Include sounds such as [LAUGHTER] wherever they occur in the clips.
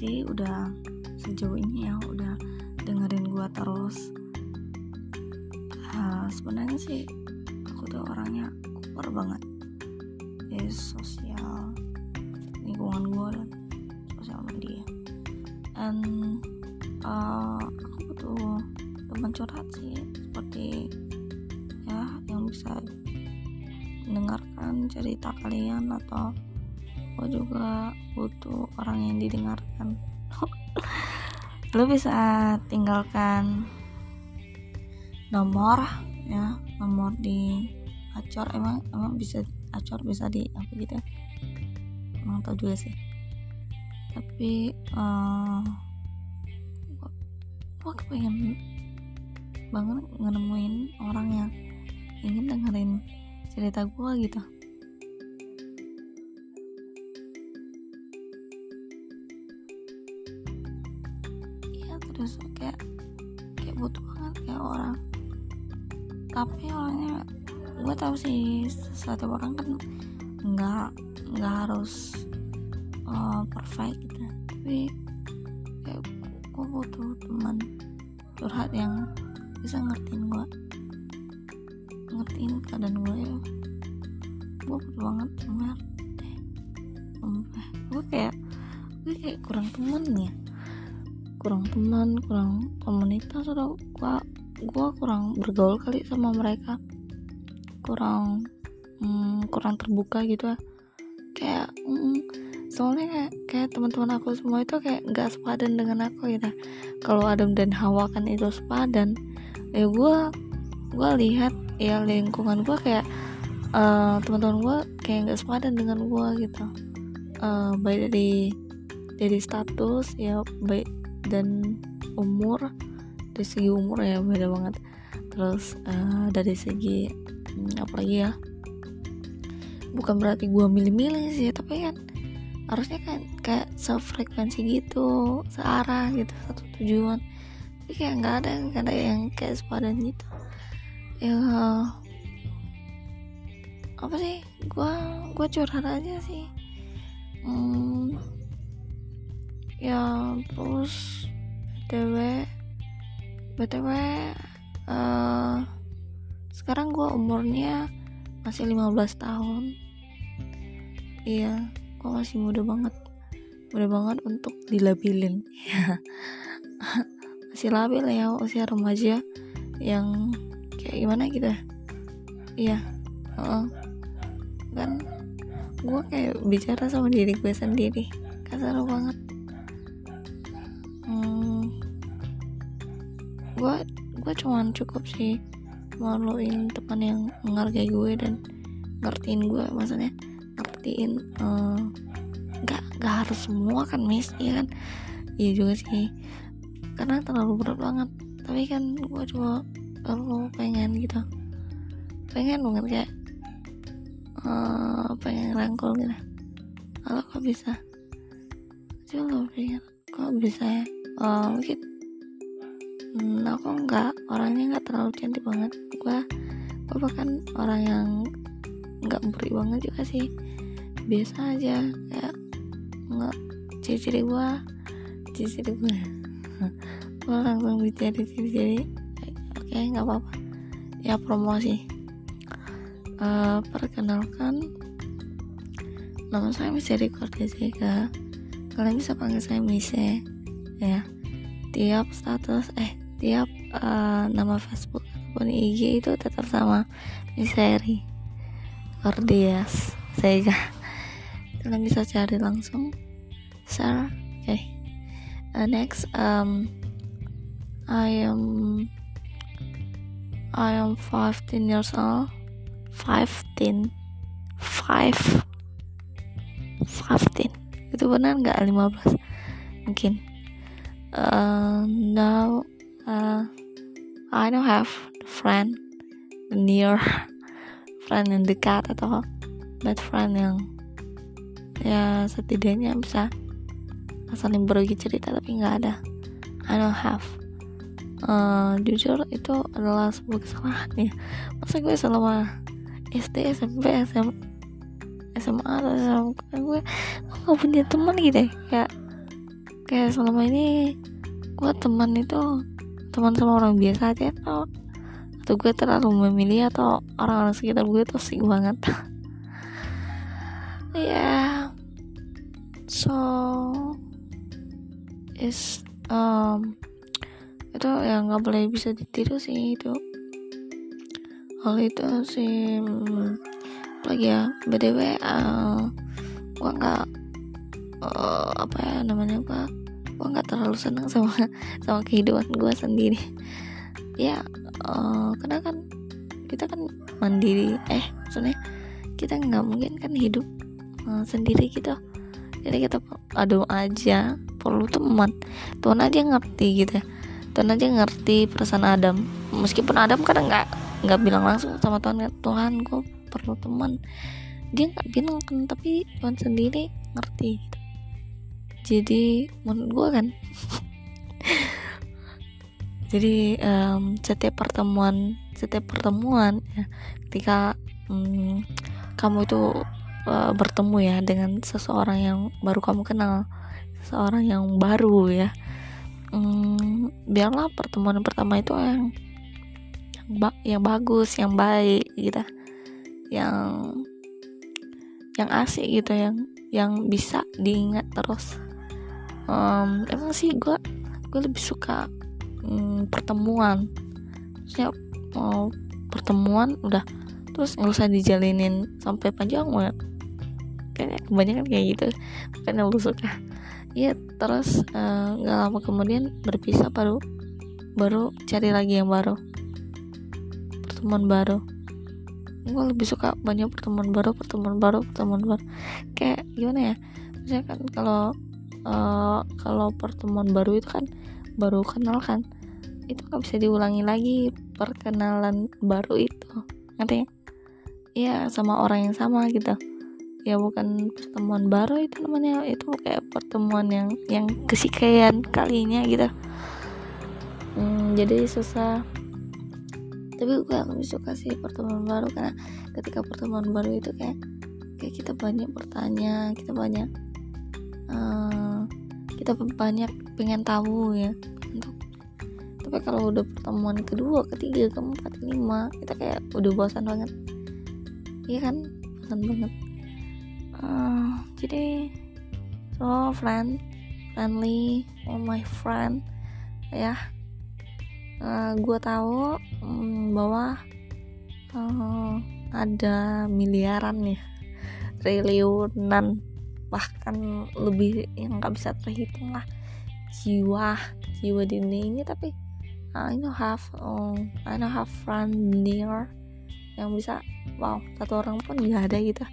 makasih udah sejauh ini ya udah dengerin gua terus. Uh, sebenarnya sih aku tuh orangnya kuper banget. Ya sosial lingkungan gua dan sosial media. Dan uh, aku butuh teman curhat sih seperti ya yang bisa mendengarkan cerita kalian atau aku juga butuh orang yang didengarkan. [LAUGHS] Lo bisa tinggalkan nomor ya nomor di acor. Emang emang bisa acor bisa di apa gitu ya? emang tau juga sih. Tapi uh, gua, gua kepengen banget ngenemuin orang yang ingin dengerin cerita gue gitu tapi orangnya gue tahu sih setiap orang kan nggak nggak harus uh, perfect gitu. Tapi kayak gue butuh teman curhat yang bisa ngertiin gue ngertiin keadaan gue ya. Gue butuh banget deh. Gue kayak gue kayak kurang temen ya. Kurang teman kurang komunitas atau gua gua kurang bergaul kali sama mereka. Kurang hmm, kurang terbuka gitu ya kayak mm, soalnya kayak, kayak teman-teman aku semua itu kayak nggak sepadan dengan aku gitu. Kalau Adam dan Hawa kan itu sepadan ya gua gua lihat ya lingkungan gua kayak uh, teman-teman gua kayak nggak sepadan dengan gua gitu. Uh, baik dari dari status ya baik dan umur dari segi umur ya beda banget. Terus uh, dari segi hmm, apa lagi ya? Bukan berarti gue milih-milih sih tapi kan harusnya kan kayak sefrekuensi gitu searah gitu satu tujuan. Tapi kayak nggak ada nggak ada yang kayak sepadan gitu. Ya apa sih? Gue gue curhat aja sih. Hmm, ya terus btw btw uh, sekarang gue umurnya masih 15 tahun. Iya gue masih muda banget. Muda banget untuk dilabilin ya [LAUGHS] masih labil ya usia remaja yang kayak gimana gitu iya uh, kan gue kayak bicara sama diri gue sendiri. Kasar banget gue gue cuman cukup sih maluin teman yang menghargai gue dan ngertiin gue maksudnya ngertiin nggak uh, nggak harus semua kan mis iya kan? Iya juga sih karena terlalu berat banget tapi kan gue cuma perlu pengen gitu pengen banget kayak uh, pengen rangkul gitu. Kalau kok bisa coba pengen kok bisa ya? Uh, mungkin hmm, aku nggak orangnya nggak terlalu cantik banget. Gue gue bahkan orang yang nggak beri banget juga sih. Biasa aja kayak nggak ciri-ciri gue ciri-ciri gue [LAUGHS] gue langsung bicara ciri-ciri oke okay, nggak apa-apa. Ya promosi. Uh, perkenalkan nama saya Miseri Cortezega kalian bisa panggil saya Mise ya. Tiap status eh tiap uh, nama Facebook ataupun IG itu tetap sama Miseri Cordias saya [LAUGHS] kalian bisa cari langsung. Share oke. Okay. uh, next um I am I am 15 years old. 15 5 15 itu benar nggak? 15 mungkin. Uh, now uh, I don't have friend near [LAUGHS] friend yang dekat atau bad friend yang ya setidaknya bisa saling berbagi cerita tapi nggak ada. I don't have. Uh, jujur itu adalah sebuah kesalahan ya. Masa gue selama SD SMP SMA SMA atau SMA gue gue gak punya teman gitu ya. Kayak kayak selama ini gue teman itu teman sama orang biasa aja atau atau gue terlalu memilih atau orang-orang sekitar gue toksik banget [LAUGHS] ya yeah. so is um, itu yang nggak boleh bisa ditiru sih itu hal itu sih hmm, lagi ya btw uh, gua nggak uh, apa ya namanya gua gua nggak terlalu senang sama sama kehidupan gua sendiri. Ya uh, karena kan kita kan mandiri. Eh maksudnya kita nggak mungkin kan hidup uh, sendiri gitu. Jadi kita aduh aja perlu teman. Tuhan aja ngerti gitu ya. Tuhan aja ngerti perasaan Adam. Meskipun Adam kadang nggak nggak bilang langsung sama Tuhan Tuhan gue perlu teman. Dia nggak bilang kan tapi Tuhan sendiri ngerti gitu. Jadi menurut gue kan jadi um, setiap pertemuan setiap pertemuan ya, ketika um, kamu itu uh, bertemu ya dengan seseorang yang baru kamu kenal seseorang yang baru ya um, biarlah pertemuan pertama itu yang yang, ba yang bagus yang baik gitu yang yang asik gitu yang yang bisa diingat terus um, emang sih gue gue lebih suka um, pertemuan. Siap mau pertemuan udah. Terus nggak usah dijalinin sampai panjang banget. Kayaknya kebanyakan kayak gitu. Makanya lu suka. Ya terus eh, nggak uh, lama kemudian berpisah baru baru cari lagi yang baru. Pertemuan baru. Gue lebih suka banyak pertemuan baru pertemuan baru pertemuan baru. Kayak gimana ya? Misalnya kan kalau uh, kalau pertemuan baru itu kan baru kenal kan? Itu nggak bisa diulangi lagi perkenalan baru itu. Ngerti? Ya sama orang yang sama gitu. Ya bukan pertemuan baru itu namanya. Itu kayak pertemuan yang yang kesekian kalinya gitu. Hmm, jadi susah. Tapi gue lebih suka sih pertemuan baru karena ketika pertemuan baru itu kayak kayak kita banyak bertanya kita banyak uh, kita banyak pengen tahu ya. Untuk tapi kalau udah pertemuan kedua ketiga keempat kelima kita kayak udah bosan banget. Iya kan? Bosan banget. Uh, jadi so friend friendly oh my friend ya. Uh, gue tahu um, bahwa uh, ada miliaran nih triliunan bahkan lebih yang nggak bisa terhitung lah. Jiwa jiwa di dunia ini tapi uh, I know have um, I know have friend near yang bisa wow satu orang pun nggak ada gitu.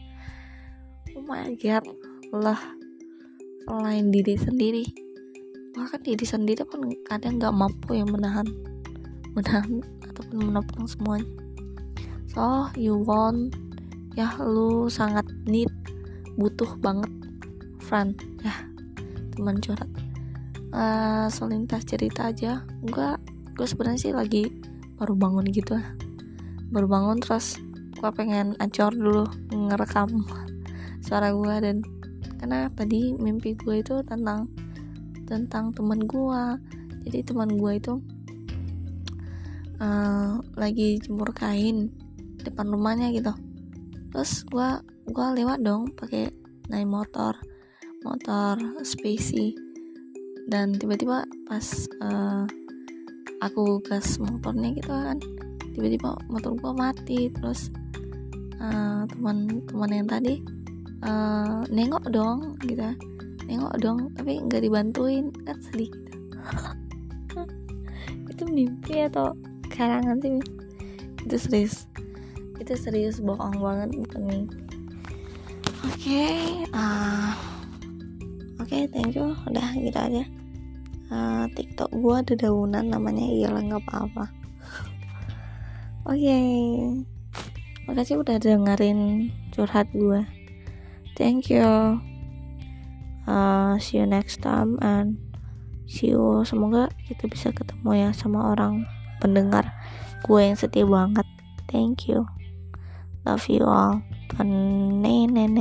Oh my god lah selain diri sendiri bahkan diri sendiri pun kadang nggak mampu yang menahan menahan ataupun menopang semuanya. So you want ya lu sangat need butuh banget friend. Ya teman curhat. Uh, selintas cerita aja. Gue gue sebenarnya sih lagi baru bangun gitu. Baru bangun terus gue pengen acor dulu ngerekam [LAUGHS] suara gue dan karena tadi mimpi gue itu tentang tentang teman gue jadi teman gue itu uh, lagi jemur kain depan rumahnya gitu. Terus gue gue lewat dong pakai naik motor motor spacey dan tiba-tiba pas uh, aku gas motornya gitu kan tiba-tiba motor gue mati. Terus uh, teman-teman yang tadi uh, nengok dong gitu. Nengok dong tapi nggak dibantuin kan sedih gitu. [LAUGHS] Itu mimpi atau karangan sih itu serius. Itu serius bohong banget bukan mimpi oke okay, uh, oke okay, thank you. Udah gitu aja. Uh, tiktok gua ada daunan namanya iyalah nggak apa-apa. Oke. Okay. makasih udah dengerin curhat gue thank you. Uh, see you next time and see you. Semoga kita bisa ketemu ya sama orang pendengar gue yang setia banget. Thank you. Love you all. Tuan nenen